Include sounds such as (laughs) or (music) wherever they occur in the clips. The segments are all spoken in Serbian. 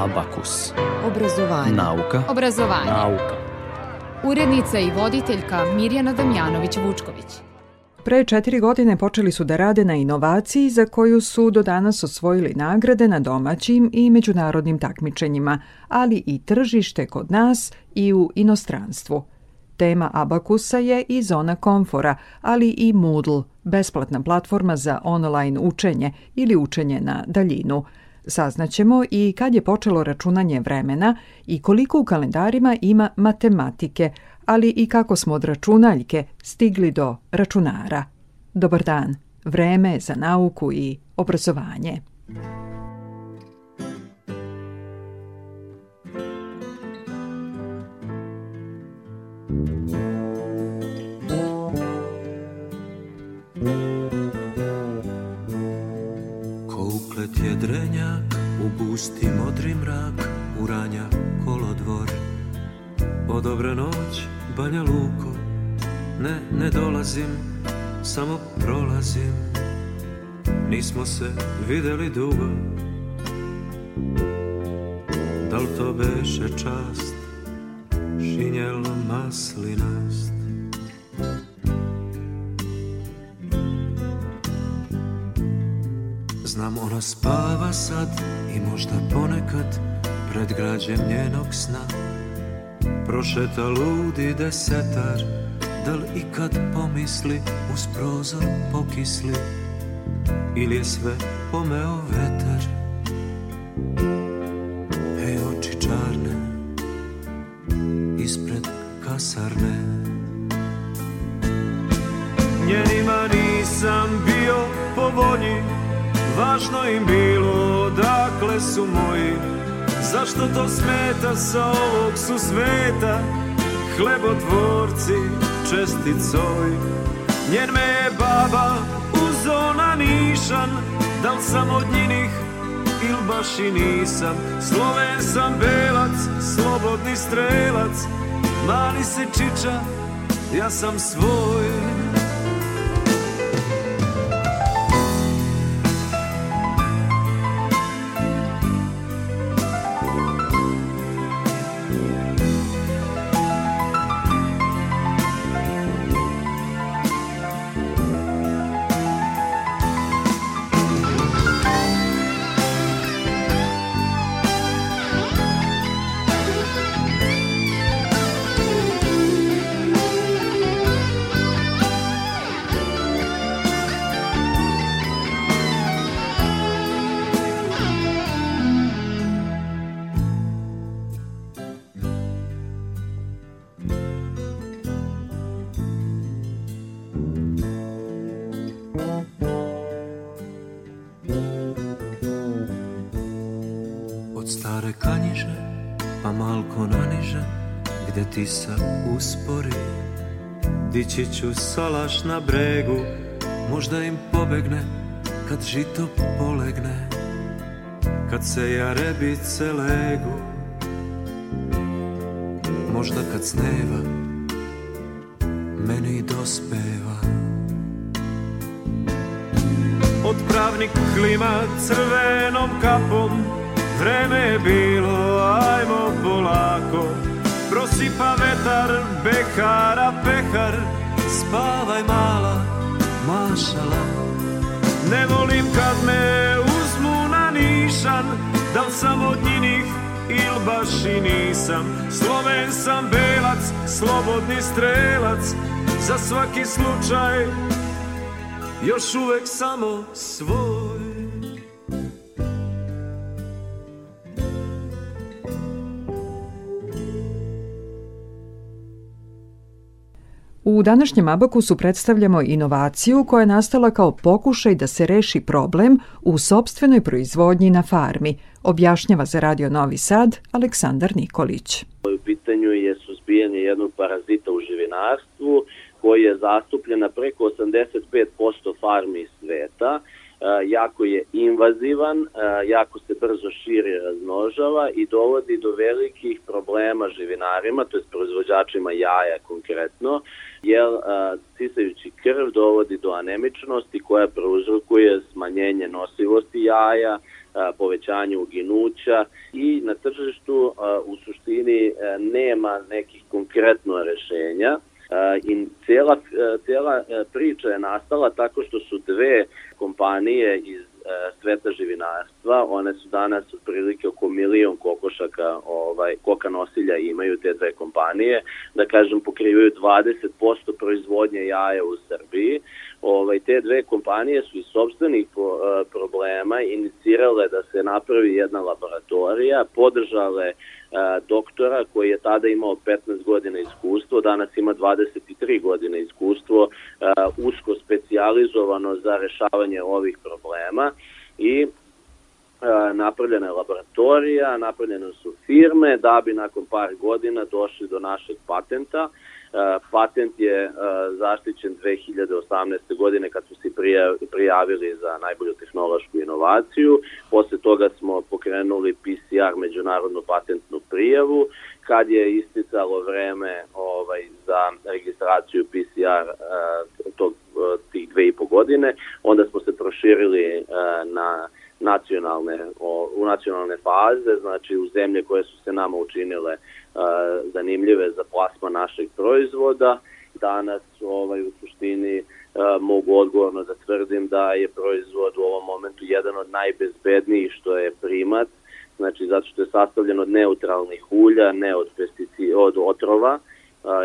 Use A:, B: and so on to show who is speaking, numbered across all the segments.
A: Abakus. Obrazovanje. Nauka. Obrazovanje. Nauka. Urednica i voditeljka Mirjana Damjanović-Vučković. Pre četiri godine počeli su da rade na inovaciji za koju su do danas osvojili nagrade na domaćim i međunarodnim takmičenjima, ali i tržište kod nas i u inostranstvu. Tema Abakusa je i zona komfora, ali i Moodle, besplatna platforma za online učenje ili učenje na daljinu – Saznaćemo i kad je počelo računanje vremena i koliko u kalendarima ima matematike, ali i kako smo od računaljke stigli do računara. Dobar dan, vreme za nauku i obrazovanje. Pusti modri mrak uranja kolodvor Odobra noć, Banja Luko Ne, ne dolazim, samo prolazim Nismo se videli dugo Dal to beše čast Šinjelo maslinast Znam ona spava sad i možda ponekad pred građem njenog sna Prošeta ludi desetar, da li ikad pomisli uz prozor pokisli Ili je sve pomeo vetar Važno im bilo odakle
B: su moji Zašto to smeta sa ovog su sveta Hlebotvorci česticoj Njen me je baba uzona nišan Dal sam od njinih il baš i nisam Sloven sam belac, slobodni strelac Mali se čiča, ja sam svoj svoje kanjiže Pa malko naniže Gde ti sa uspori Dići ću salaš na bregu Možda im pobegne Kad žito polegne Kad se ja rebice legu Možda kad sneva Meni dospeva Od pravnik klima crvenom kapom Vreme je bilo, ajmo polako Prosipa vetar, bekara, pehar Spavaj mala, mašala Ne volim kad me uzmu na nišan Da li sam od njinih il baš i nisam Sloven sam belac, slobodni strelac Za svaki slučaj još uvek samo svoj
A: U današnjem su predstavljamo inovaciju koja je nastala kao pokušaj da se reši problem u sobstvenoj proizvodnji na farmi, objašnjava za Radio Novi Sad Aleksandar Nikolić.
C: U pitanju je suzbijanje jednog parazita u živinarstvu koji je zastupljen na preko 85% farmi sveta, e, jako je invazivan, e, jako se brzo širi raznožava i dovodi do velikih problema živinarima, to je proizvođačima jaja konkretno, jer e, sisajući krv dovodi do anemičnosti koja prouzrokuje smanjenje nosivosti jaja, povećanje uginuća i na tržištu u suštini nema nekih konkretno rešenja Uh, in cijela, uh, cijela uh, priča je nastala tako što su dve kompanije iz sveta živinarstva, one su danas otprilike oko milion kokošaka, ovaj, koka nosilja imaju te dve kompanije, da kažem pokrivaju 20% proizvodnje jaja u Srbiji. Ovaj, te dve kompanije su iz sobstvenih problema inicirale da se napravi jedna laboratorija, podržale uh, E, doktora koji je tada imao 15 godina iskustvo, danas ima 23 godine iskustvo, e, usko specijalizovano za rešavanje ovih problema i e, napravljena je laboratorija, napravljene su firme da bi nakon par godina došli do našeg patenta. E, patent je e, zaštićen 2018. godine kad su se prijavili za najbolju tehnološku inovaciju. Posle toga smo pokrenuli PCR, međunarodnu patentnu prijavu, kad je isticalo vreme ovaj, za registraciju PCR e, tog, tih dve i po godine, onda smo se proširili na nacionalne, o, u nacionalne faze, znači u zemlje koje su se nama učinile uh, zanimljive za plasma našeg proizvoda. Danas ovaj, u suštini uh, mogu odgovorno da tvrdim da je proizvod u ovom momentu jedan od najbezbednijih što je primat, znači zato što je sastavljen od neutralnih ulja, ne od, pesticid, od otrova,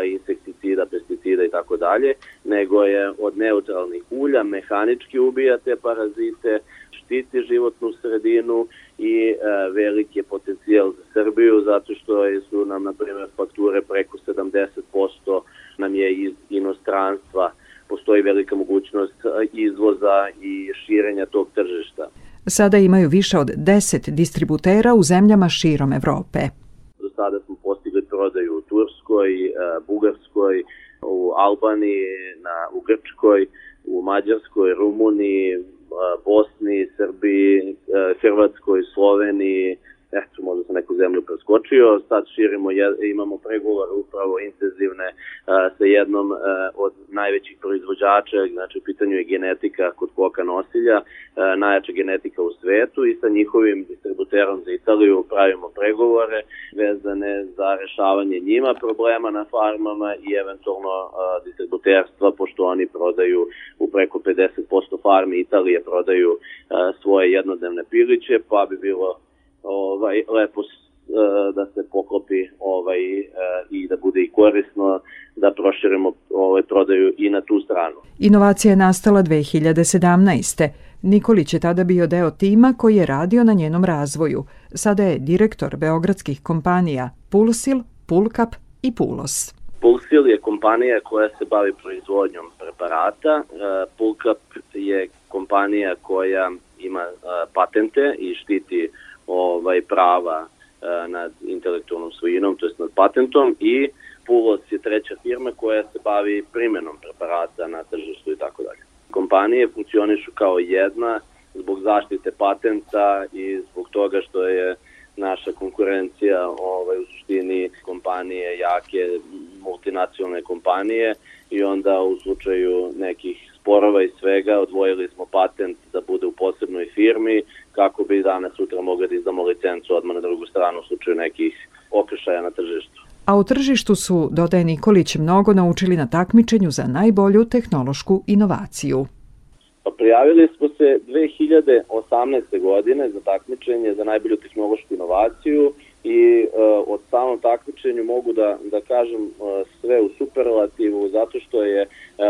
C: insekticida, pesticida i tako dalje, nego je od neutralnih ulja mehanički ubija te parazite, štiti životnu sredinu i e, veliki je potencijal za Srbiju zato što su nam, na primjer, fakture preko 70% nam je iz inostranstva. Postoji velika mogućnost izvoza i širenja tog tržišta.
A: Sada imaju više od 10 distributera u zemljama širom Evrope.
C: Do sada smo postavili Rumunskoj, e, Bugarskoj, u Albaniji, na, u Grčkoj, u Mađarskoj, Rumuniji, e, Bosni, Srbiji, e, Hrvatskoj, Sloveniji, eto, možda sam neku zemlju preskočio. Sad širimo, imamo pregovore upravo intenzivne e, sa jednom e, od najvećih proizvođača, znači u pitanju je genetika kod koka nosilja, e, najjača genetika u svetu i sa njihovim distributerom za Italiju pravimo pregovore vezane za rešavanje njima problema na farmama i eventualno distributerstva, pošto oni prodaju u preko 50% farmi Italije prodaju svoje jednodnevne piliće, pa bi bilo ovaj, lepo e, da se poklopi ovaj e, i da bude i korisno da proširimo ovaj prodaju i na tu stranu.
A: Inovacija je nastala 2017. Nikolić je tada bio deo tima koji je radio na njenom razvoju. Sada je direktor beogradskih kompanija Pulsil, Pulkap i Pulos.
C: Pulsil je kompanija koja se bavi proizvodnjom preparata. E, Pulkap je kompanija koja ima patente i štiti uh, ovaj prava e, nad intelektualnom svojinom, to jest nad patentom i Pulos je treća firma koja se bavi primenom preparata na tržištu i tako dalje. Kompanije funkcionišu kao jedna zbog zaštite patenta i zbog toga što je naša konkurencija ovaj, u suštini kompanije, jake multinacionalne kompanije i onda u slučaju nekih sporova i svega odvojili smo patent da bude u posebnoj firmi kako bi danas sutra mogli da izdamo licencu odmah na drugu stranu u slučaju nekih okršaja na tržištu.
A: A u tržištu su, dodaje Nikolić, mnogo naučili na takmičenju za najbolju tehnološku inovaciju.
C: Pa prijavili smo se 2018. godine za takmičenje za najbolju tehnološku inovaciju i e, od samom takmičenju mogu da, da kažem e, sve u superlativu zato što je e,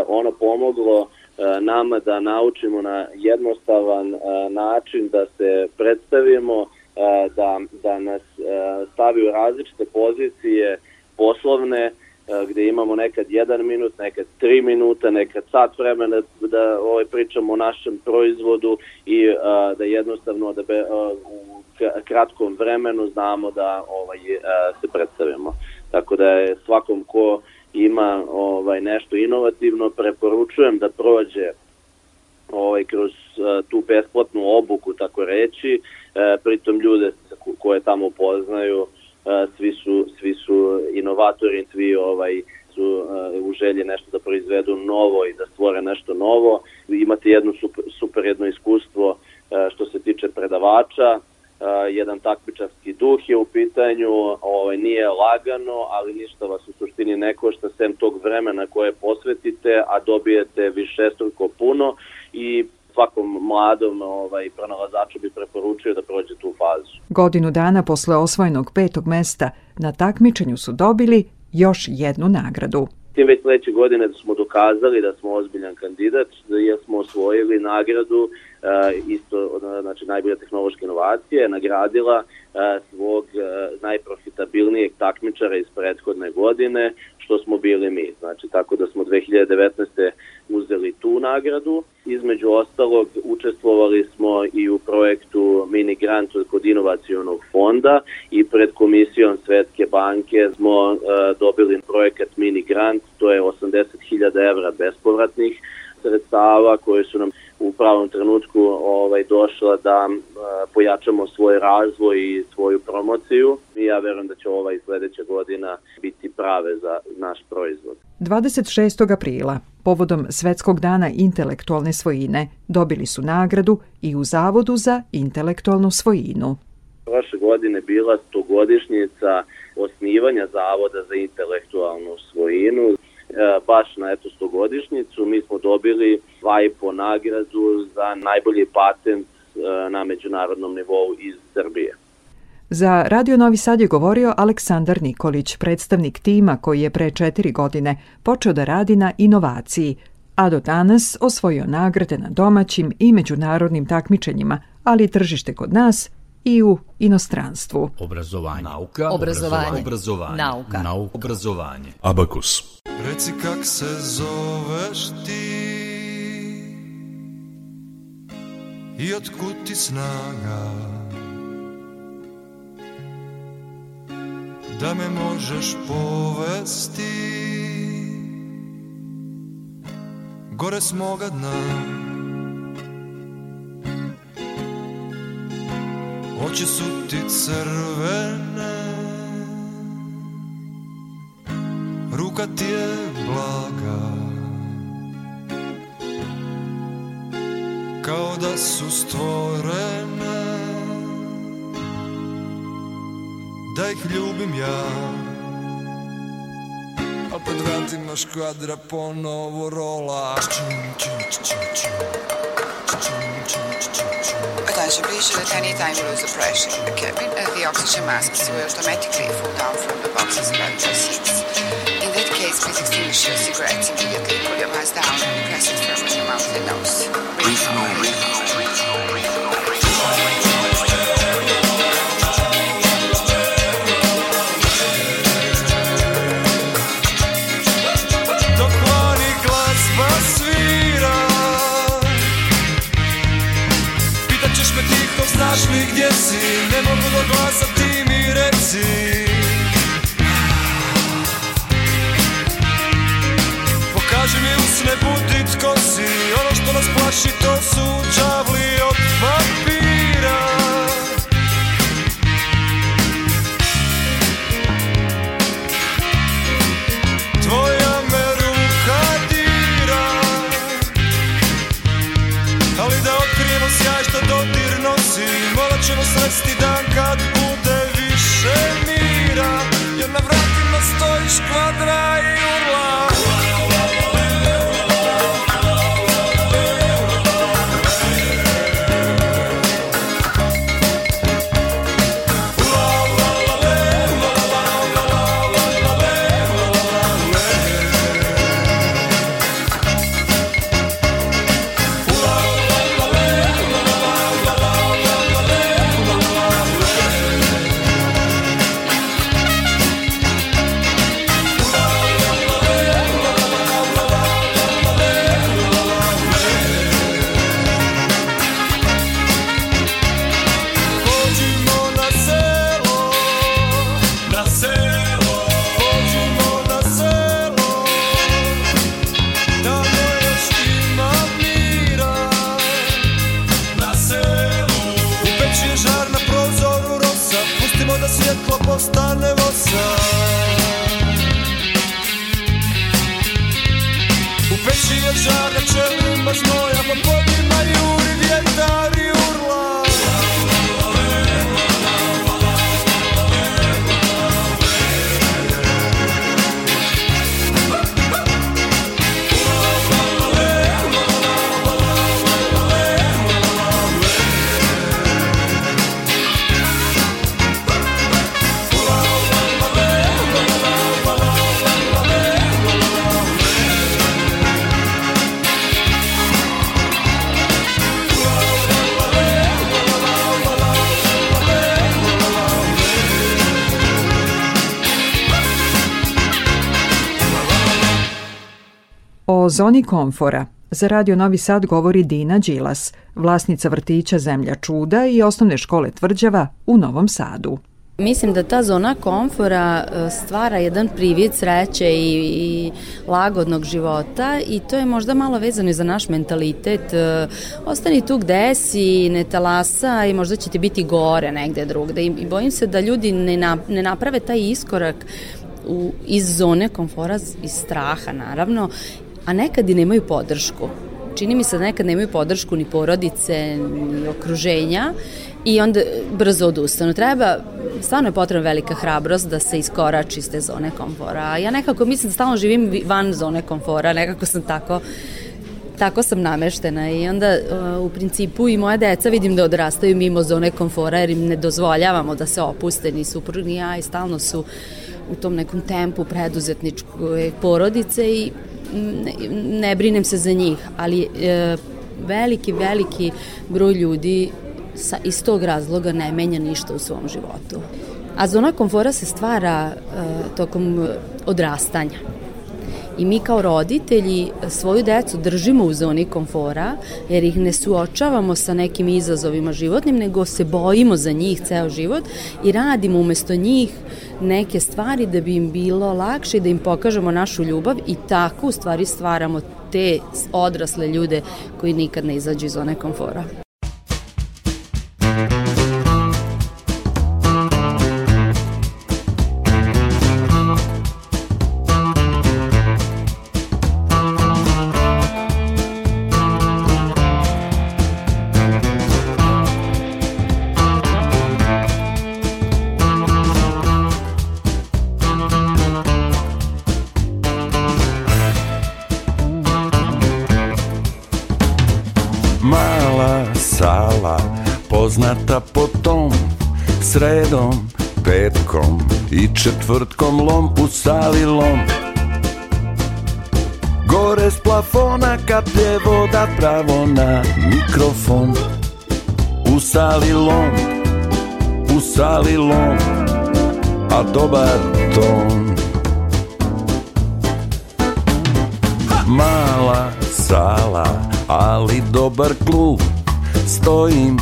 C: ono pomoglo E, nama da naučimo na jednostavan e, način da se predstavimo, e, da, da nas stavi u različite pozicije poslovne, gde imamo nekad jedan minut, nekad tri minuta, nekad sat vremena da, da ovaj, pričamo o našem proizvodu i da jednostavno da be, u kratkom vremenu znamo da ovaj, se predstavimo. Tako da je svakom ko ima ovaj nešto inovativno, preporučujem da prođe ovaj kroz eh, tu besplatnu obuku tako reći, eh, pritom ljude koje tamo poznaju, eh, svi su svi su inovatori, svi ovaj su u želji nešto da proizvedu novo i da stvore nešto novo. Imate jedno super, super jedno iskustvo što se tiče predavača, jedan takmičarski duh je u pitanju, ovaj, nije lagano, ali ništa vas u suštini ne košta sem tog vremena koje posvetite, a dobijete više struko puno i svakom mladom ovaj, pronalazaču bi preporučio da prođe tu fazu.
A: Godinu dana posle osvojenog petog mesta na takmičenju su dobili još jednu nagradu.
C: Tim već sledeće godine smo dokazali da smo ozbiljan kandidat, jer da smo osvojili nagradu E, isto znači najbolja tehnološka inovacija nagradila e, svog e, najprofitabilnijeg takmičara iz prethodne godine što smo bili mi. Znači tako da smo 2019. uzeli tu nagradu. Između ostalog učestvovali smo i u projektu Mini Grant kod inovacionog fonda i pred komisijom Svetske banke smo e, dobili projekat Mini Grant, to je 80.000 evra bespovratnih sredstava koje su nam u pravom trenutku ovaj došla da eh, pojačamo svoj razvoj i svoju promociju i ja verujem da će ova i sledeća godina biti prave za naš proizvod.
A: 26. aprila povodom Svetskog dana intelektualne svojine dobili su nagradu i u Zavodu za intelektualnu svojinu.
C: Prošle godine bila 100 godišnjica osnivanja Zavoda za intelektualnu svojinu. E, baš na eto stogodišnjicu mi smo dobili dva i po nagradu za najbolji patent e, na međunarodnom nivou iz Srbije.
A: Za Radio Novi Sad je govorio Aleksandar Nikolić, predstavnik tima koji je pre četiri godine počeo da radi na inovaciji, a do danas osvojio nagrade na domaćim i međunarodnim takmičenjima, ali tržište kod nas i u inostranstvu. Obrazovanje. Nauka. Obrazovanje. Obrazovanje. Nauka. Nauka. Obrazovanje. Abakus. Reci kak se zoveš ti i otkud ti snaga da me možeš povesti gore s moga dna.
D: Oči su ti crvene Ruka ti je blaga Kao da su stvorene Da ih ljubim ja Opet vratim na škvadra ponovo rola Čim, čim, čim, čim, čim, čim. Uh, should be issued at any time below the pressure in the cabin as the oxygen masks will automatically fall down from the boxes above your seats. In that case, please extinguish your cigarettes immediately, pull your mask down and press it from your mouth and nose. Breathe, breathe, breathe, breathe, breathe, breathe, breathe. tipsko si Ono što nas plaši to su čavli od papira Tvoja me ruka dira Ali da otkrijemo sjaj što dodir nosi Morat ćemo sresti dan kad bude više mira Jer na vratima stojiš kvadra i
A: zoni komfora za Radio Novi Sad govori Dina Đilas, vlasnica vrtića Zemlja čuda i osnovne škole Tvrđava u Novom Sadu.
E: Mislim da ta zona komfora e, stvara jedan privid sreće i, i lagodnog života i to je možda malo vezano i za naš mentalitet. E, ostani tu gde si, ne talasa i možda će ti biti gore negde drugde. I bojim se da ljudi ne, na, ne naprave taj iskorak u, iz zone komfora, iz straha naravno a nekad i nemaju podršku. Čini mi se da nekad nemaju podršku ni porodice, ni okruženja i onda brzo odustanu. Treba, stvarno je potrebna velika hrabrost da se iskorači iz te zone komfora. Ja nekako mislim da stalno živim van zone komfora, nekako sam tako tako sam nameštena i onda uh, u principu i moja deca vidim da odrastaju mimo zone komfora jer im ne dozvoljavamo da se opuste ni suprug ni ja i stalno su uh, u tom nekom tempu preduzetničke porodice i ne brinem se za njih, ali e, veliki, veliki broj ljudi sa, iz tog razloga ne menja ništa u svom životu. A zona komfora se stvara e, tokom odrastanja i mi kao roditelji e, svoju decu držimo u zoni komfora jer ih ne suočavamo sa nekim izazovima životnim nego se bojimo za njih ceo život i radimo umesto njih neke stvari da bi im bilo lakše da im pokažemo našu ljubav i tako u stvari stvaramo te odrasle ljude koji nikad ne izađu iz zone komfora. sredom, petkom i četvrtkom lom u sali lom. Gore s plafona kaplje voda pravo na mikrofon U sali lom, u sali lom, a dobar
F: ton Mala sala, ali dobar klub Stojim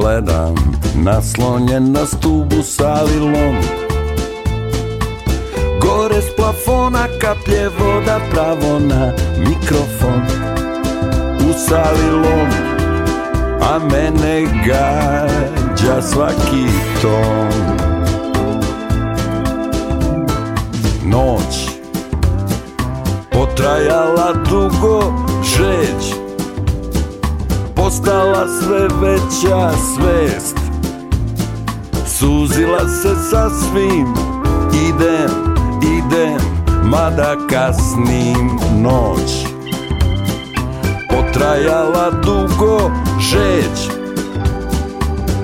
F: gledam Naslonjen na stubu savilom Gore s plafona kaplje voda pravo na mikrofon U savilom A mene gađa svaki ton Noć Potrajala dugo žeć postala sve veća svest Suzila se sa svim Idem, idem, mada kasnim noć Potrajala dugo žeć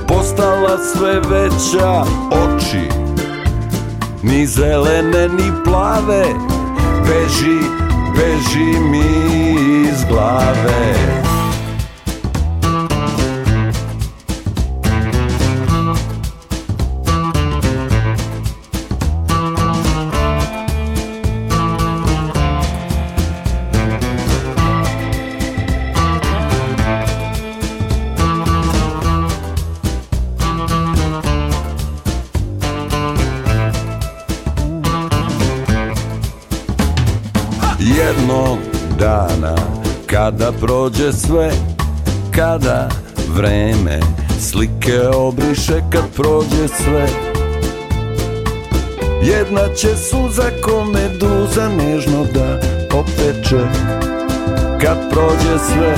F: Postala sve veća oči Ni zelene, ni plave Beži, beži mi iz glave prođe sve Kada vreme slike obriše kad prođe sve Jedna će suza ko meduza nežno da opeče Kad prođe sve,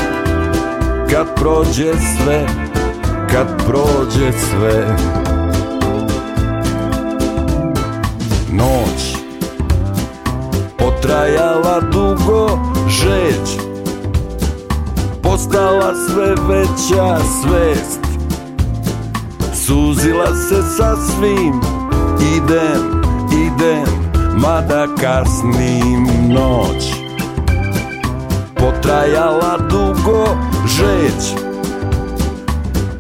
F: kad prođe sve, kad prođe sve Noć potrajala dugo, žeć postala sve veća svest Suzila se sa svim Idem, idem, mada kasnim noć Potrajala dugo žeć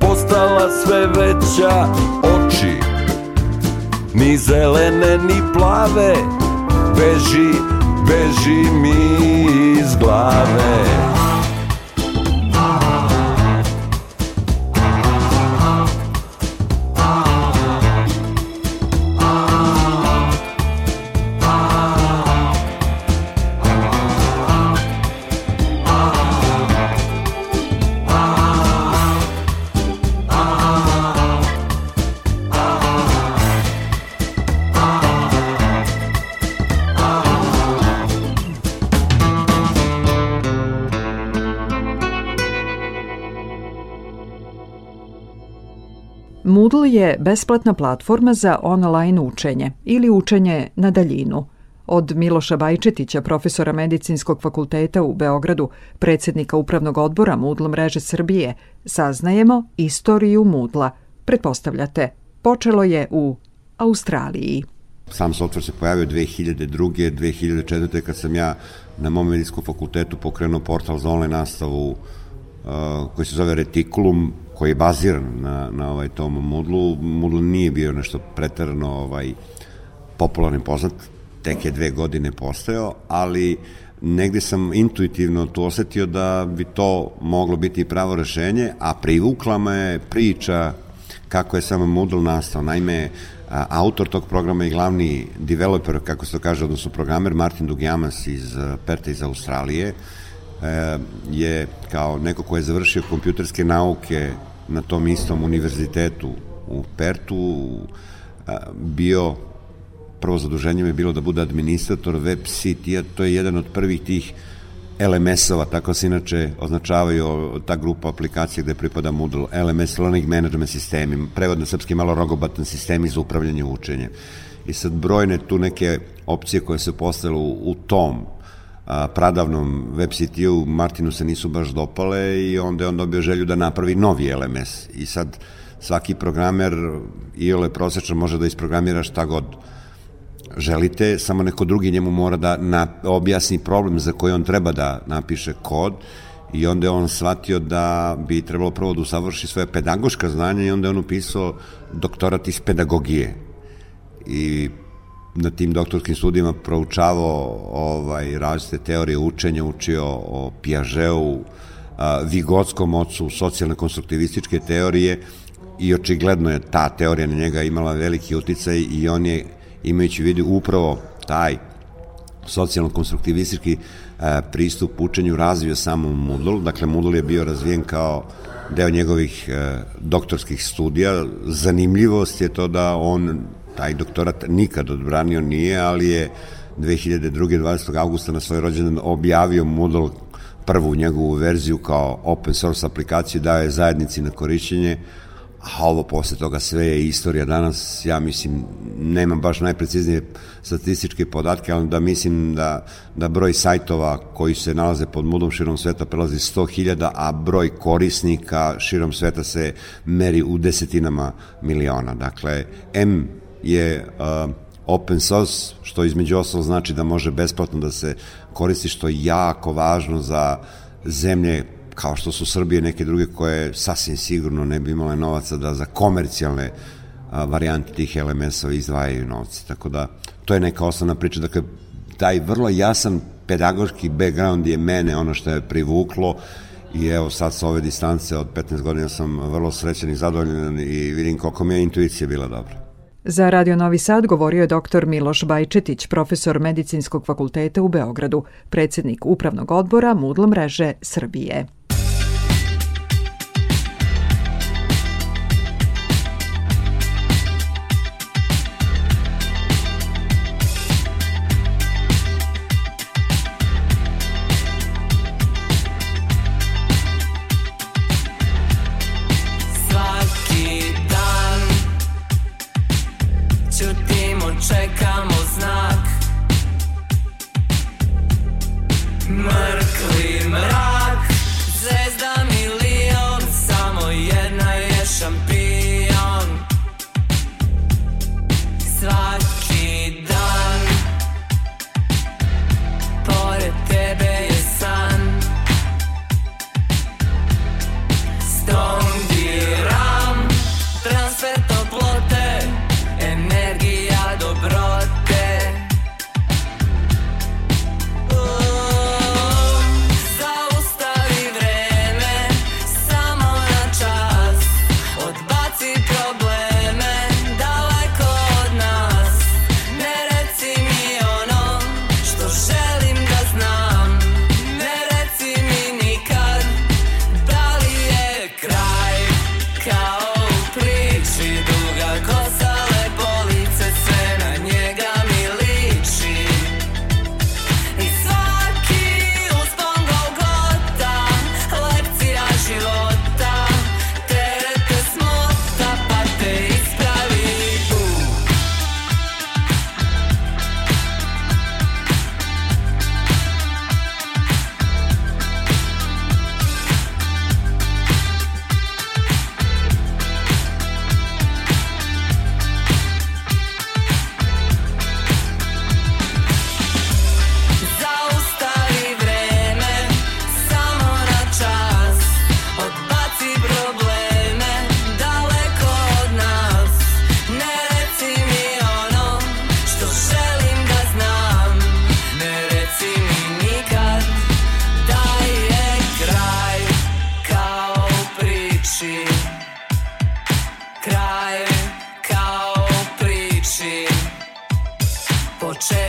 F: Postala sve veća oči Ni zelene, ni plave Beži, beži mi iz glave
A: Moodle je besplatna platforma za online učenje ili učenje na daljinu. Od Miloša Bajčetića, profesora Medicinskog fakulteta u Beogradu, predsednika Upravnog odbora Moodle mreže Srbije, saznajemo istoriju Moodla. Pretpostavljate, počelo je u Australiji.
G: Sam software se pojavio 2002. 2004. kad sam ja na mom medijskom fakultetu pokrenuo portal za online nastavu uh, koji se zove Reticulum, koji je baziran na, na ovaj tom Moodlu. Moodle nije bio nešto pretarano ovaj, popularni poznat, tek je dve godine postojao, ali negde sam intuitivno to osetio da bi to moglo biti pravo rešenje, a privukla me priča kako je sam Moodle nastao. Naime, autor tog programa i glavni developer, kako se to kaže, odnosno programer Martin Dugjamas iz Perta iz Australije, e, je kao neko ko je završio kompjuterske nauke na tom istom univerzitetu u Pertu bio prvo zaduženje je bilo da bude administrator web sitija, to je jedan od prvih tih LMS-ova, tako se inače označavaju ta grupa aplikacija gde pripada Moodle, LMS, Learning Management Sistemi, prevod na srpski malo rogobatan sistemi za upravljanje učenjem. I sad brojne tu neke opcije koje su postale u, u tom a, pradavnom web sitiju Martinu se nisu baš dopale i onda je on dobio želju da napravi novi LMS i sad svaki programer iole prosečno može da isprogramira šta god želite, samo neko drugi njemu mora da na, objasni problem za koji on treba da napiše kod i onda je on shvatio da bi trebalo prvo da usavrši svoje pedagoška znanje i onda je on upisao doktorat iz pedagogije i na tim doktorskim studijama proučavao ovaj, različite teorije učenja, učio o Piageu, Vigotskom ocu socijalne konstruktivističke teorije i očigledno je ta teorija na njega imala veliki uticaj i on je, imajući u vidu upravo taj socijalno-konstruktivistički pristup učenju razvio samo Moodle, dakle Moodle je bio razvijen kao deo njegovih doktorskih studija. Zanimljivost je to da on taj doktorat nikad odbranio nije, ali je 2002. 20. augusta na svoj rođendan objavio Moodle prvu njegovu verziju kao open source aplikaciju, dao je zajednici na korišćenje, a ovo posle toga sve je istorija danas, ja mislim, nemam baš najpreciznije statističke podatke, ali da mislim da, da broj sajtova koji se nalaze pod mudom širom sveta prelazi 100.000, a broj korisnika širom sveta se meri u desetinama miliona. Dakle, M je open source, što između ostalo znači da može besplatno da se koristi, što je jako važno za zemlje kao što su Srbije neke druge koje sasvim sigurno ne bi imale novaca da za komercijalne varijante tih LMS-ova izdvajaju novce. Tako da, to je neka osnovna priča. Dakle, taj vrlo jasan pedagoški background je mene ono što je privuklo i evo sad sa ove distance od 15 godina sam vrlo srećan i zadovoljan i vidim koliko mi je intuicija bila dobra.
A: Za Radio Novi Sad govorio je dr. Miloš Bajčetić, profesor Medicinskog fakulteta u Beogradu, predsednik Upravnog odbora Mudlo mreže Srbije.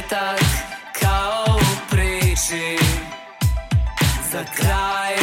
H: sve kao u priči Za kraj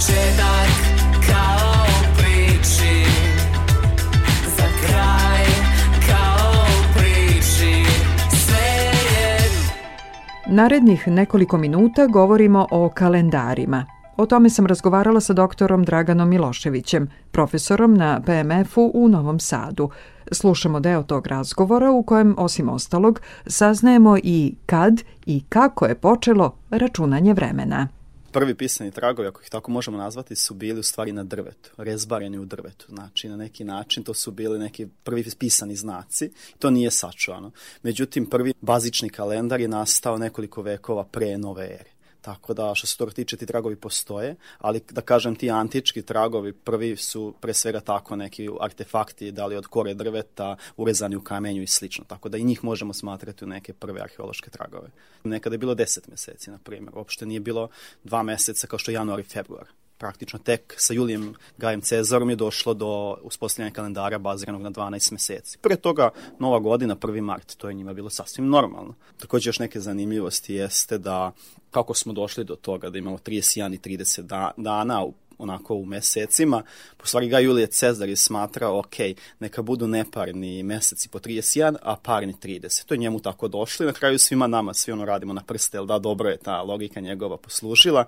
H: početak kao u priči kao u priči Sve
A: Narednih nekoliko minuta govorimo o kalendarima. O tome sam razgovarala sa doktorom Draganom Miloševićem, profesorom na PMF-u u Novom Sadu. Slušamo deo tog razgovora u kojem, osim ostalog, saznajemo i kad i kako je počelo računanje vremena
I: prvi pisani tragovi, ako ih tako možemo nazvati, su bili u stvari na drvetu, rezbareni u drvetu. Znači, na neki način to su bili neki prvi pisani znaci, to nije sačuvano. Međutim, prvi bazični kalendar je nastao nekoliko vekova pre nove ere. Tako da, što se toga tiče, ti tragovi postoje, ali da kažem ti antički tragovi prvi su pre svega tako neki artefakti, da li od kore drveta, urezani u kamenju i slično. Tako da i njih možemo smatrati u neke prve arheološke tragove. Nekada je bilo 10 meseci, na primjer. Uopšte nije bilo dva meseca kao što je januar i februar praktično tek sa Julijem Gajem Cezarom je došlo do uspostavljanja kalendara baziranog na 12 meseci. Pre toga Nova godina, 1. mart, to je njima bilo sasvim normalno. Takođe još neke zanimljivosti jeste da kako smo došli do toga da imamo 31 i 30 dana u onako u mesecima. Po stvari ga Julije Cezar je smatrao, ok, neka budu neparni meseci po 31, a parni 30. To je njemu tako došlo i na kraju svima nama, svi ono radimo na prste, jel da, dobro je ta logika njegova poslužila.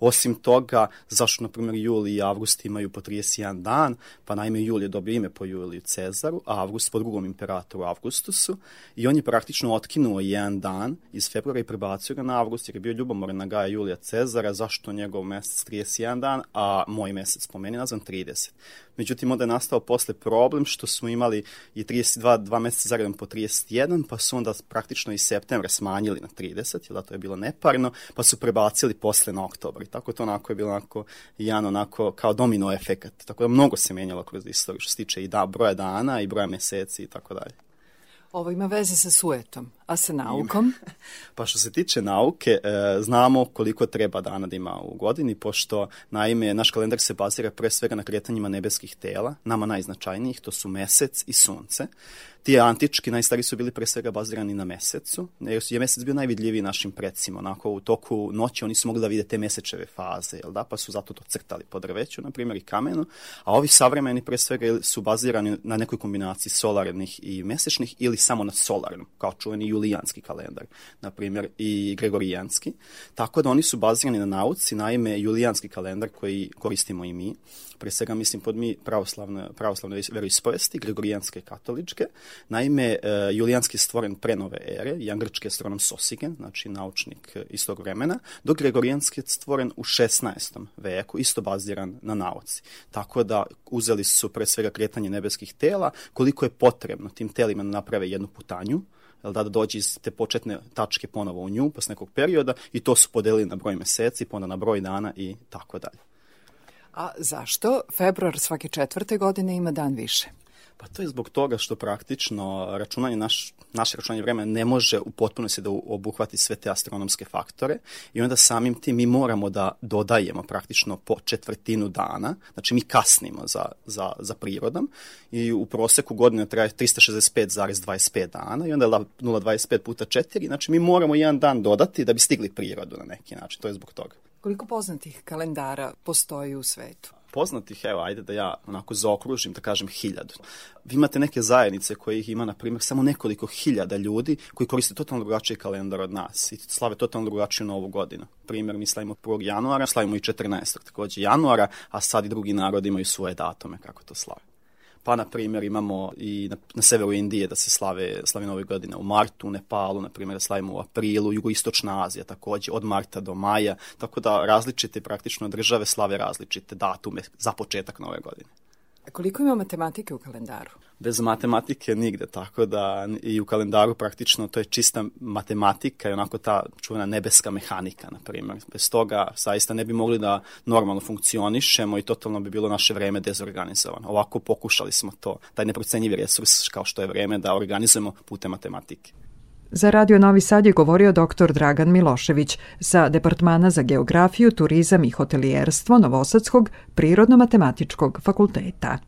I: Osim toga, zašto, na primjer, Juli i Avgust imaju po 31 dan, pa naime Juli je dobio ime po Juliju Cezaru, a Avgust po drugom imperatoru Avgustusu i on je praktično otkinuo jedan dan iz februara i prebacio ga na Avgust jer je bio ljubomoran na Gaja Julija Cezara, zašto njegov mesec 31 dan, a moj mesec po meni nazvan 30. Međutim, onda je nastao posle problem što smo imali i 32, dva meseca zaredom po 31, pa su onda praktično i septembra smanjili na 30, jer da to je bilo neparno, pa su prebacili posle na oktobar. I tako to onako je bilo onako jedan onako kao domino efekat. Tako da mnogo se menjalo kroz istoriju što se tiče i da, broja dana i broja meseci i tako dalje.
A: Ovo ima veze sa suetom, a sa naukom?
I: (laughs) pa što se tiče nauke, e, znamo koliko treba dana da ima u godini, pošto naime naš kalendar se bazira pre svega na kretanjima nebeskih tela, nama najznačajnijih, to su mesec i sunce ti antički najstari su bili pre svega bazirani na mesecu, jer je mesec bio najvidljiviji našim precima, onako u toku noći oni su mogli da vide te mesečeve faze, jel da, pa su zato to crtali po drveću, na primjer, i kamenu, a ovi savremeni pre svega su bazirani na nekoj kombinaciji solarnih i mesečnih ili samo na solarnom, kao čuveni julijanski kalendar, na primjer, i gregorijanski, tako da oni su bazirani na nauci, naime, julijanski kalendar koji koristimo i mi, pre svega mislim pod mi pravoslavne, pravoslavne veroispovesti, gregorijanske i katoličke, Naime, e, Julijanski je stvoren pre nove ere, jedan grčki astronom Sosigen, znači naučnik e, iz tog vremena, dok Gregorijanski je stvoren u 16. veku, isto baziran na nauci. Tako da uzeli su pre svega kretanje nebeskih tela, koliko je potrebno tim telima da naprave jednu putanju, jel da, da dođe iz te početne tačke ponovo u nju, posle nekog perioda, i to su podelili na broj meseci, pa onda na broj dana i tako dalje.
A: A zašto februar svake četvrte godine ima dan više?
I: Pa to je zbog toga što praktično računanje naš, naše računanje vremena ne može u potpunosti da obuhvati sve te astronomske faktore i onda samim tim mi moramo da dodajemo praktično po četvrtinu dana, znači mi kasnimo za, za, za prirodom i u proseku godina traje 365,25 dana i onda je 0,25 puta 4, znači mi moramo jedan dan dodati da bi stigli prirodu na neki način, to je zbog toga.
A: Koliko poznatih kalendara postoji u svetu?
I: poznatih, evo, ajde da ja onako zaokružim, da kažem hiljadu. Vi imate neke zajednice koje ih ima, na primjer, samo nekoliko hiljada ljudi koji koriste totalno drugačiji kalendar od nas i slave totalno drugačiju novu godinu. Primjer, mi slavimo 1. januara, slavimo i 14. takođe januara, a sad i drugi narodi imaju svoje datume kako to slave. Pa, na primjer, imamo i na, na severu Indije da se slave, slave nove godine u martu, u Nepalu, na primjer, da slavimo u aprilu, jugoistočna Azija takođe, od marta do maja, tako da različite praktično države slave različite datume za početak nove godine.
A: Koliko ima matematike u kalendaru?
I: Bez matematike nigde, tako da i u kalendaru praktično to je čista matematika i onako ta čuvena nebeska mehanika, na primjer. Bez toga saista ne bi mogli da normalno funkcionišemo i totalno bi bilo naše vreme dezorganizovano. Ovako pokušali smo to, taj neprocenjivi resurs kao što je vreme da organizujemo putem matematike.
A: Za Radio Novi Sad je govorio dr. Dragan Milošević sa Departmana za geografiju, turizam i hotelijerstvo Novosadskog prirodno-matematičkog fakulteta.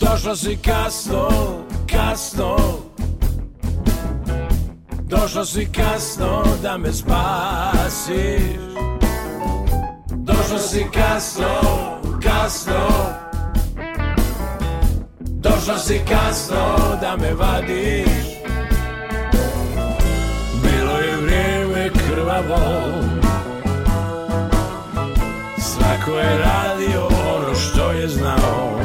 J: Došla si kasno, kasno Došla si kasno da me spasiš Došla si kasno, kasno Došla si kasno da me vadiš Bilo je vrijeme krvavo Svako je radio ono što je znao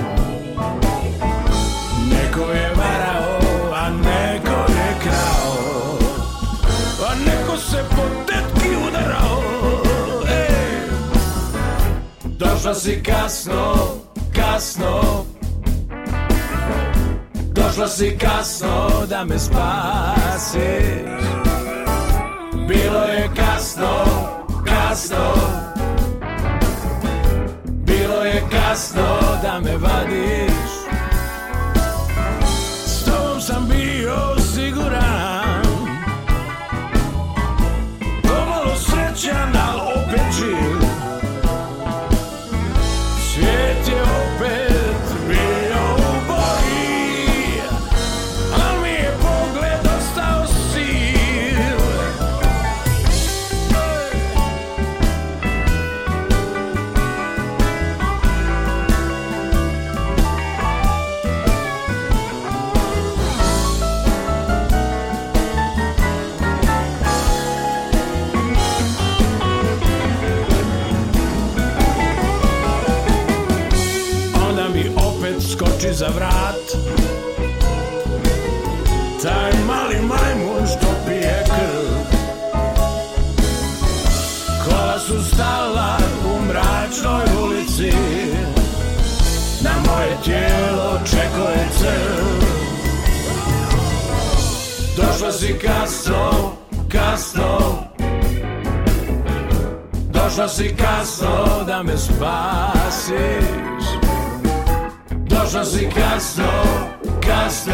J: Neko je varao, a neko je krao A neko se po tetki udarao Ej! Došla si kasno, kasno Došla si kasno da me spasiš Bilo je kasno, kasno Bilo je kasno da me vadiš za vrat Taj mali majmun što pije krv Kola su stala u mračnoj ulici Na moje tijelo čekuje crv Došla si kasno, kasno Došla si kasno da me spasi Došao si kasno, kasno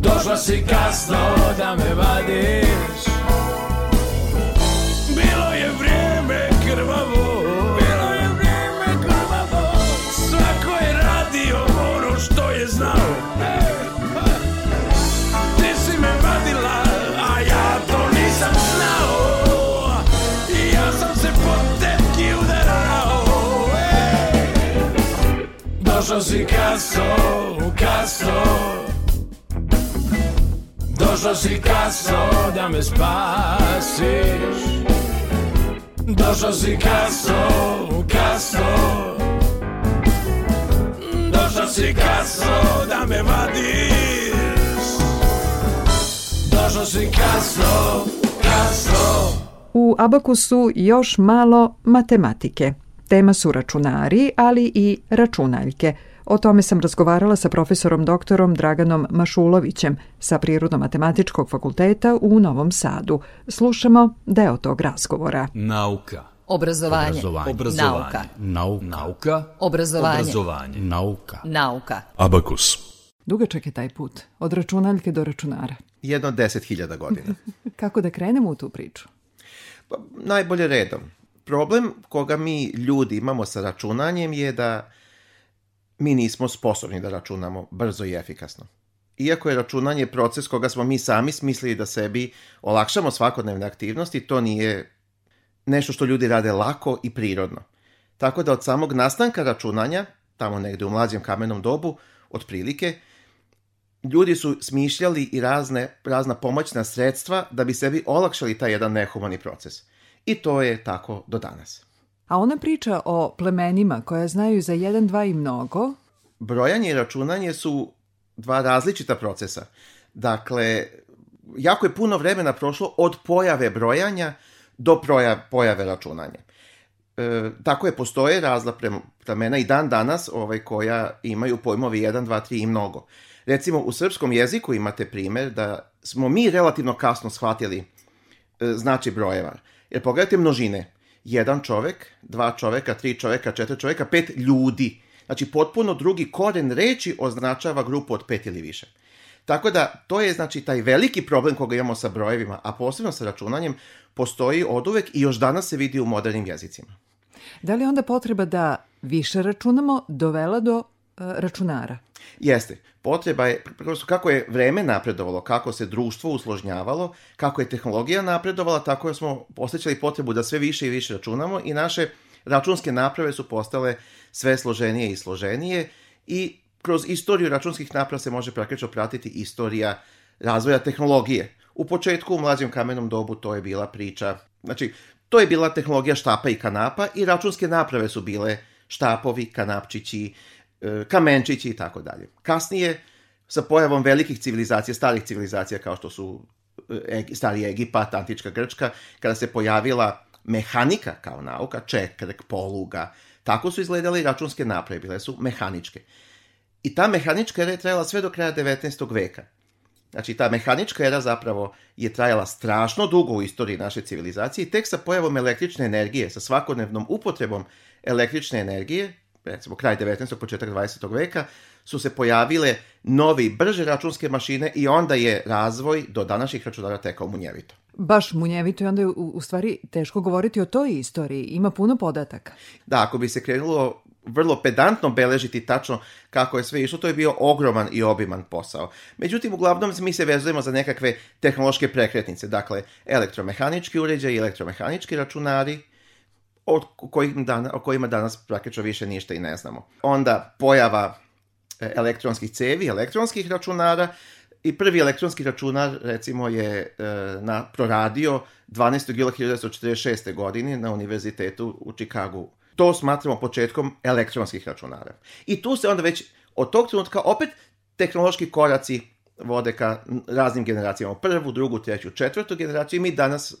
J: Došla si kasno da me vadiš Došao si kaso, kaso Došao si kaso da me spasiš Došao si kaso, kaso Došao si kaso da me vadiš Došao si kaso, kaso
A: U Abakusu još malo matematike. Tema su računari, ali i računaljke. O tome sam razgovarala sa profesorom doktorom Draganom Mašulovićem sa Prirodno-matematičkog fakulteta u Novom Sadu. Slušamo deo tog razgovora. Nauka. Obrazovanje. Obrazovanje. Obrazovanje. Nauka. Nauka. Nauka. Obrazovanje. Obrazovanje. Nauka. Nauka. Abakus. Dugačak je taj put, od računaljke do računara.
I: Jedno deset hiljada godina.
A: (laughs) Kako da krenemo u tu priču?
I: Pa, najbolje redom problem koga mi ljudi imamo sa računanjem je da mi nismo sposobni da računamo brzo i efikasno. Iako je računanje proces koga smo mi sami smislili da sebi olakšamo svakodnevne aktivnosti, to nije nešto što ljudi rade lako i prirodno. Tako da od samog nastanka računanja, tamo negde u mlađem kamenom dobu, otprilike, ljudi su smišljali i razne, razna pomoćna sredstva da bi sebi olakšali taj jedan nehumani proces – I to je tako do danas.
A: A ona priča o plemenima koja znaju za jedan, dva i mnogo?
I: Brojanje i računanje su dva različita procesa. Dakle, jako je puno vremena prošlo od pojave brojanja do proja, pojave računanja. E, tako je, postoje razla plemena i dan danas ovaj, koja imaju pojmovi 1, 2, 3 i mnogo. Recimo, u srpskom jeziku imate primer da smo mi relativno kasno shvatili e, znači brojeva. Jer pogledajte množine. Jedan čovek, dva čoveka, tri čoveka, četiri čoveka, pet ljudi. Znači, potpuno drugi koren reči označava grupu od pet ili više. Tako da, to je znači taj veliki problem koga imamo sa brojevima, a posebno sa računanjem, postoji od uvek i još danas se vidi u modernim jezicima.
A: Da li onda potreba da više računamo dovela do E, računara.
I: Jeste. Potreba je, prosto kako je vreme napredovalo, kako se društvo usložnjavalo, kako je tehnologija napredovala, tako smo osjećali potrebu da sve više i više računamo i naše računske naprave su postale sve složenije i složenije i kroz istoriju računskih naprava se može praktično pratiti istorija razvoja tehnologije. U početku, u mlađem kamenom dobu, to je bila priča, znači, to je bila tehnologija štapa i kanapa i računske naprave su bile štapovi, kanapčići, uh, E, kamenčići i tako dalje. Kasnije, sa pojavom velikih civilizacija, starih civilizacija kao što su e, stari Egipat, antička Grčka, kada se pojavila mehanika kao nauka, čekrek, poluga, tako su izgledale i računske naprave, bile su mehaničke. I ta mehanička era je trajala sve do kraja 19. veka. Znači, ta mehanička era zapravo je trajala strašno dugo u istoriji naše civilizacije i tek sa pojavom električne energije, sa svakodnevnom upotrebom električne energije, recimo kraj 19. početak 20. veka, su se pojavile novi, brže računske mašine i onda je razvoj do današnjih računara tekao munjevito.
A: Baš munjevito i onda je u, u stvari teško govoriti o toj istoriji. Ima puno podataka.
I: Da, ako bi se krenulo vrlo pedantno beležiti tačno kako je sve išlo, to je bio ogroman i obiman posao. Međutim, uglavnom mi se vezujemo za nekakve tehnološke prekretnice, dakle elektromehanički uređaj, elektromehanički računari, od kojih dana, o kojima danas praktično više ništa i ne znamo. Onda pojava e, elektronskih cevi, elektronskih računara, i prvi elektronski računar, recimo, je e, na, proradio 12. jula 1946. godine na univerzitetu u Čikagu. To smatramo početkom elektronskih računara. I tu se onda već od tog trenutka opet tehnološki koraci vode ka raznim generacijama. Prvu, drugu, treću, četvrtu generaciju i mi danas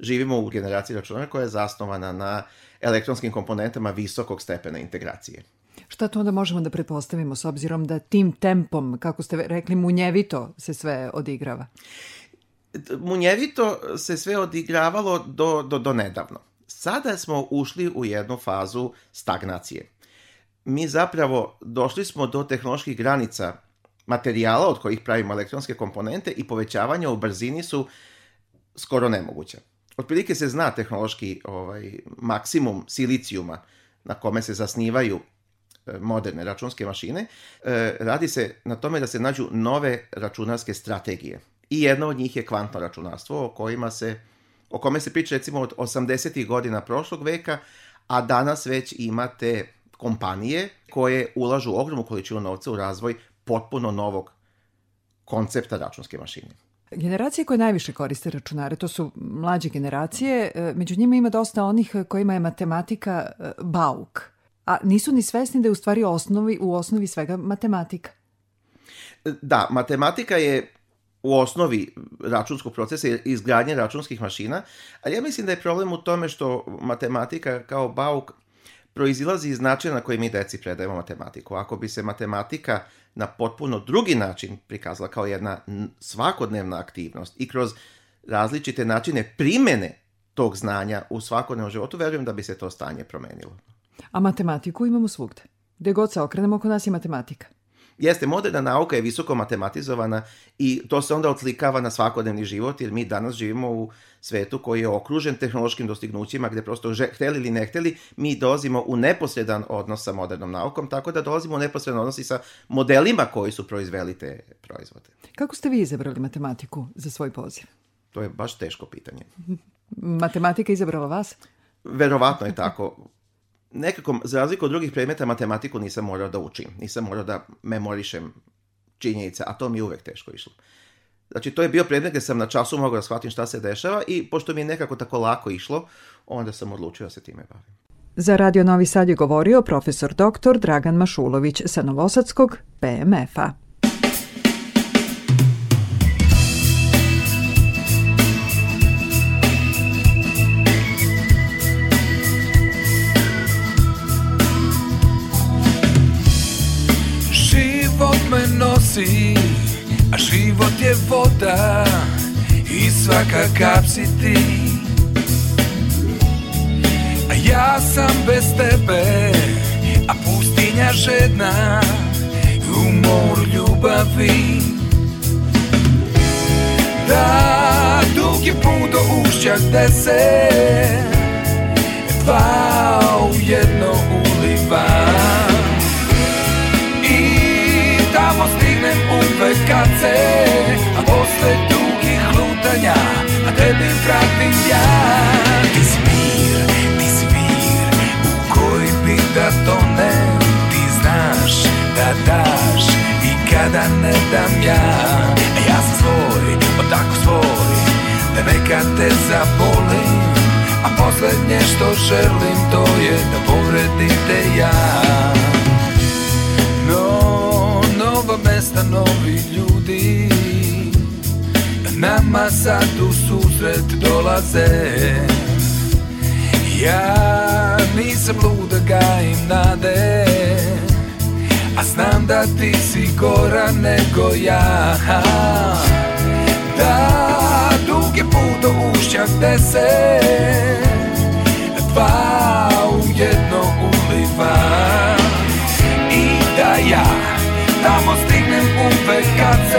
I: živimo u generaciji računara koja je zasnovana na elektronskim komponentama visokog stepena integracije.
A: Šta to onda možemo da pretpostavimo s obzirom da tim tempom, kako ste rekli, munjevito se sve odigrava?
I: Munjevito se sve odigravalo do, do, do nedavno. Sada smo ušli u jednu fazu stagnacije. Mi zapravo došli smo do tehnoloških granica materijala od kojih pravimo elektronske komponente i povećavanja u brzini su skoro nemoguća otprilike se zna tehnološki ovaj, maksimum silicijuma na kome se zasnivaju e, moderne računske mašine, e, radi se na tome da se nađu nove računarske strategije. I jedno od njih je kvantno računarstvo, o, kojima se, o kome se priča recimo od 80. godina prošlog veka, a danas već imate kompanije koje ulažu ogromnu količinu novca u razvoj potpuno novog koncepta računske mašine.
A: Generacije koje najviše koriste računare, to su mlađe generacije, e, među njima ima dosta onih kojima je matematika e, bauk, a nisu ni svesni da je u stvari osnovi, u osnovi svega matematika.
I: E, da, matematika je u osnovi računskog procesa i izgradnje računskih mašina, ali ja mislim da je problem u tome što matematika kao bauk proizilazi iz načina na koji mi deci predajemo matematiku. Ako bi se matematika na potpuno drugi način prikazala kao jedna svakodnevna aktivnost i kroz različite načine primene tog znanja u svakodnevnom životu, verujem da bi se to stanje promenilo.
A: A matematiku imamo svugde. Gde god se okrenemo, oko nas je matematika. Jeste,
I: moderna nauka je visoko matematizovana i to se onda otlikava na svakodnevni život, jer mi danas živimo u svetu koji je okružen tehnološkim dostignućima, gde prosto že, hteli ili ne hteli, mi dolazimo u neposredan odnos sa modernom naukom, tako da dolazimo u neposredan odnos i sa modelima koji su proizveli te proizvode.
A: Kako ste vi izabrali matematiku za svoj poziv?
I: To je baš teško pitanje.
A: Matematika izabrala vas?
I: Verovatno je tako nekako, za razliku od drugih predmeta, matematiku nisam morao da učim. Nisam morao da memorišem činjenice, a to mi je uvek teško išlo. Znači, to je bio predmet gde sam na času mogao da shvatim šta se dešava i pošto mi je nekako tako lako išlo, onda sam odlučio da se time bavim.
A: Za Radio Novi Sad je govorio profesor doktor Dragan Mašulović sa Novosadskog PMF-a.
J: si, a život je voda i svaka kap si ti. A ja sam bez tebe, a pustinja žedna u moru ljubavi. Da, dug je put do ušća gde se dva u jedno uliva. vacace A posle dugih lutanja A tebi pratim ja Ti si mir, ti si vir U koji bi da tonem Ti znaš da daš I kada ne dam ja A ja sam svoj, o pa tako svoj Da nekad te zabolim A poslednje što želim To je da povredim te ja stanovi ljudi Nama sad u susret dolaze Ja nisam lud da gajim nade A znam da ti si gora nego ja Da, dug je put do ušća gde se Dva u jedno uliva I da ja tamo stignem u PKC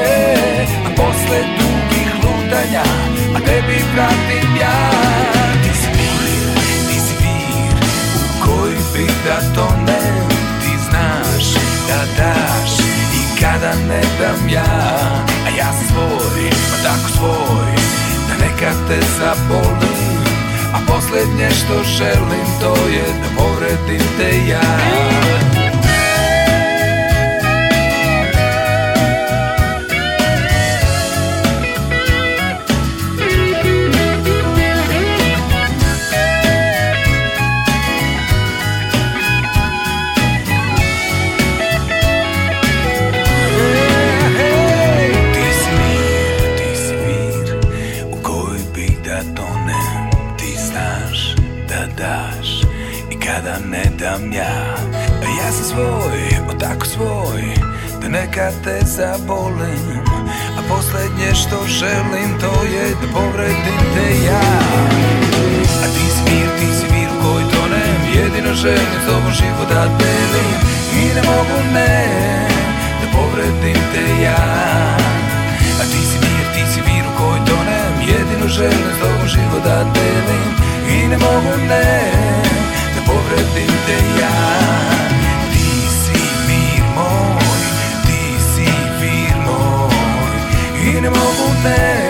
J: A posle dugih lutanja A tebi vratim ja Ti si mir, ti si vir U koji bi da tonem Ti znaš da daš I kada ne dam ja A ja svoj, pa tako svoj Da nekad te zabolim a poslednje što želim to je da povredim te ja svoj Da neka te zabolim A poslednje što želim to je da povredim te ja A ti si mir, ti si mir koji tonem Jedino želim s tobom život da delim I ne mogu ne da povredim te ja A ti si mir, ti si mir koji tonem Jedino želim s tobom život da delim I ne mogu ne da povredim te ja minimal bom tempo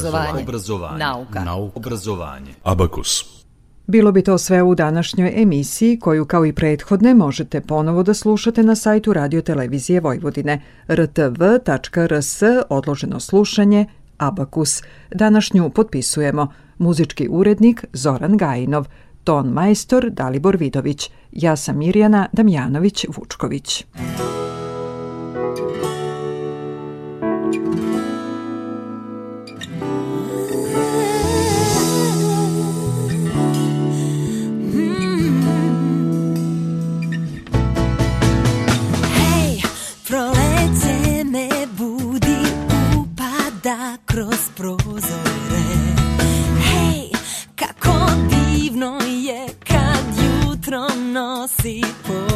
A: Obrazovanje. Obrazovanje. Nauka. Nauka. Obrazovanje. Abakus. Bilo bi to sve u današnjoj emisiji koju kao i prethodne možete ponovo da slušate na sajtu Radio Televizije Vojvodine rtv.rs odloženo slušanje Abakus. Današnju potpisujemo muzički urednik Zoran Gajinov, ton majstor Dalibor Vidović, ja sam Mirjana Damjanović-Vučković.
H: da kroz prozore Hej, kako divno je kad jutro nosi po